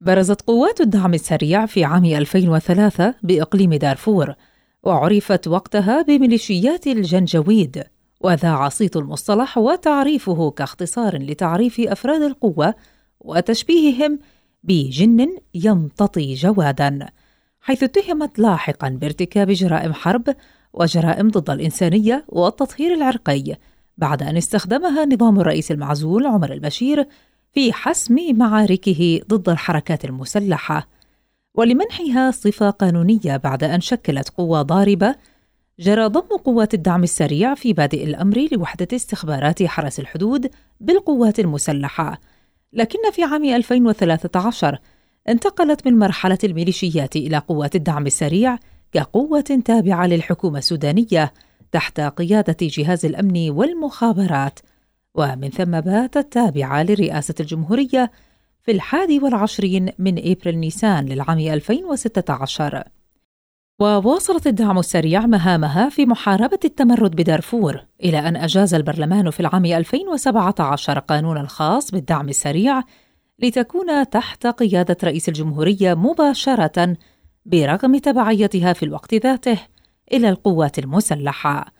برزت قوات الدعم السريع في عام 2003 بإقليم دارفور وعرفت وقتها بميليشيات الجنجويد وذاع صيت المصطلح وتعريفه كاختصار لتعريف أفراد القوة وتشبيههم بجن يمتطي جوادا حيث اتهمت لاحقا بارتكاب جرائم حرب وجرائم ضد الإنسانية والتطهير العرقي بعد أن استخدمها نظام الرئيس المعزول عمر البشير في حسم معاركه ضد الحركات المسلحة ولمنحها صفة قانونية بعد أن شكلت قوة ضاربة جرى ضم قوات الدعم السريع في بادئ الأمر لوحدة استخبارات حرس الحدود بالقوات المسلحة. لكن في عام 2013 انتقلت من مرحلة الميليشيات إلى قوات الدعم السريع كقوة تابعة للحكومة السودانية تحت قيادة جهاز الأمن والمخابرات. ومن ثم باتت تابعة لرئاسة الجمهورية في الحادي والعشرين من إبريل نيسان للعام 2016 وواصلت الدعم السريع مهامها في محاربة التمرد بدارفور إلى أن أجاز البرلمان في العام 2017 قانون الخاص بالدعم السريع لتكون تحت قيادة رئيس الجمهورية مباشرة برغم تبعيتها في الوقت ذاته إلى القوات المسلحة.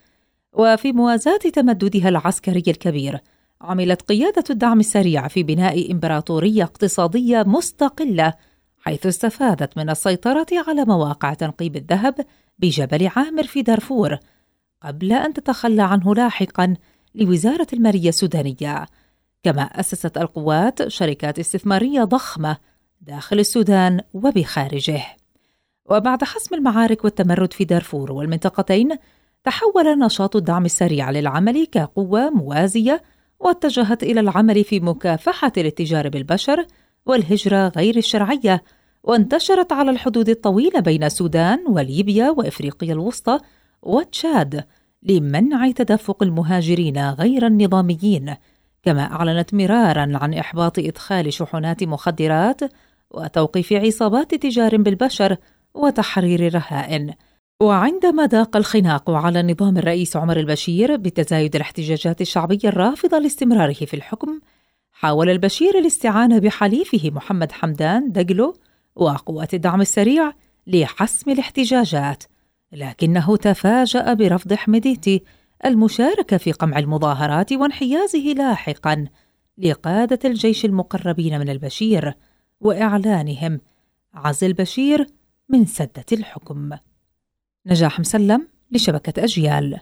وفي موازاة تمددها العسكري الكبير عملت قيادة الدعم السريع في بناء إمبراطورية اقتصادية مستقلة حيث استفادت من السيطرة على مواقع تنقيب الذهب بجبل عامر في دارفور قبل أن تتخلى عنه لاحقا لوزارة المالية السودانية. كما أسست القوات شركات استثمارية ضخمة داخل السودان وبخارجه. وبعد حسم المعارك والتمرد في دارفور والمنطقتين تحول نشاط الدعم السريع للعمل كقوة موازية واتجهت إلى العمل في مكافحة الاتجار بالبشر والهجرة غير الشرعية وانتشرت على الحدود الطويلة بين السودان وليبيا وإفريقيا الوسطى وتشاد لمنع تدفق المهاجرين غير النظاميين كما أعلنت مرارا عن إحباط إدخال شحنات مخدرات وتوقيف عصابات تجار بالبشر وتحرير الرهائن وعندما ضاق الخناق على نظام الرئيس عمر البشير بتزايد الاحتجاجات الشعبية الرافضة لاستمراره في الحكم حاول البشير الاستعانة بحليفه محمد حمدان دقلو وقوات الدعم السريع لحسم الاحتجاجات لكنه تفاجأ برفض حمديتي المشاركة في قمع المظاهرات وانحيازه لاحقا لقادة الجيش المقربين من البشير وإعلانهم عزل البشير من سدة الحكم. نجاح مسلم لشبكة أجيال.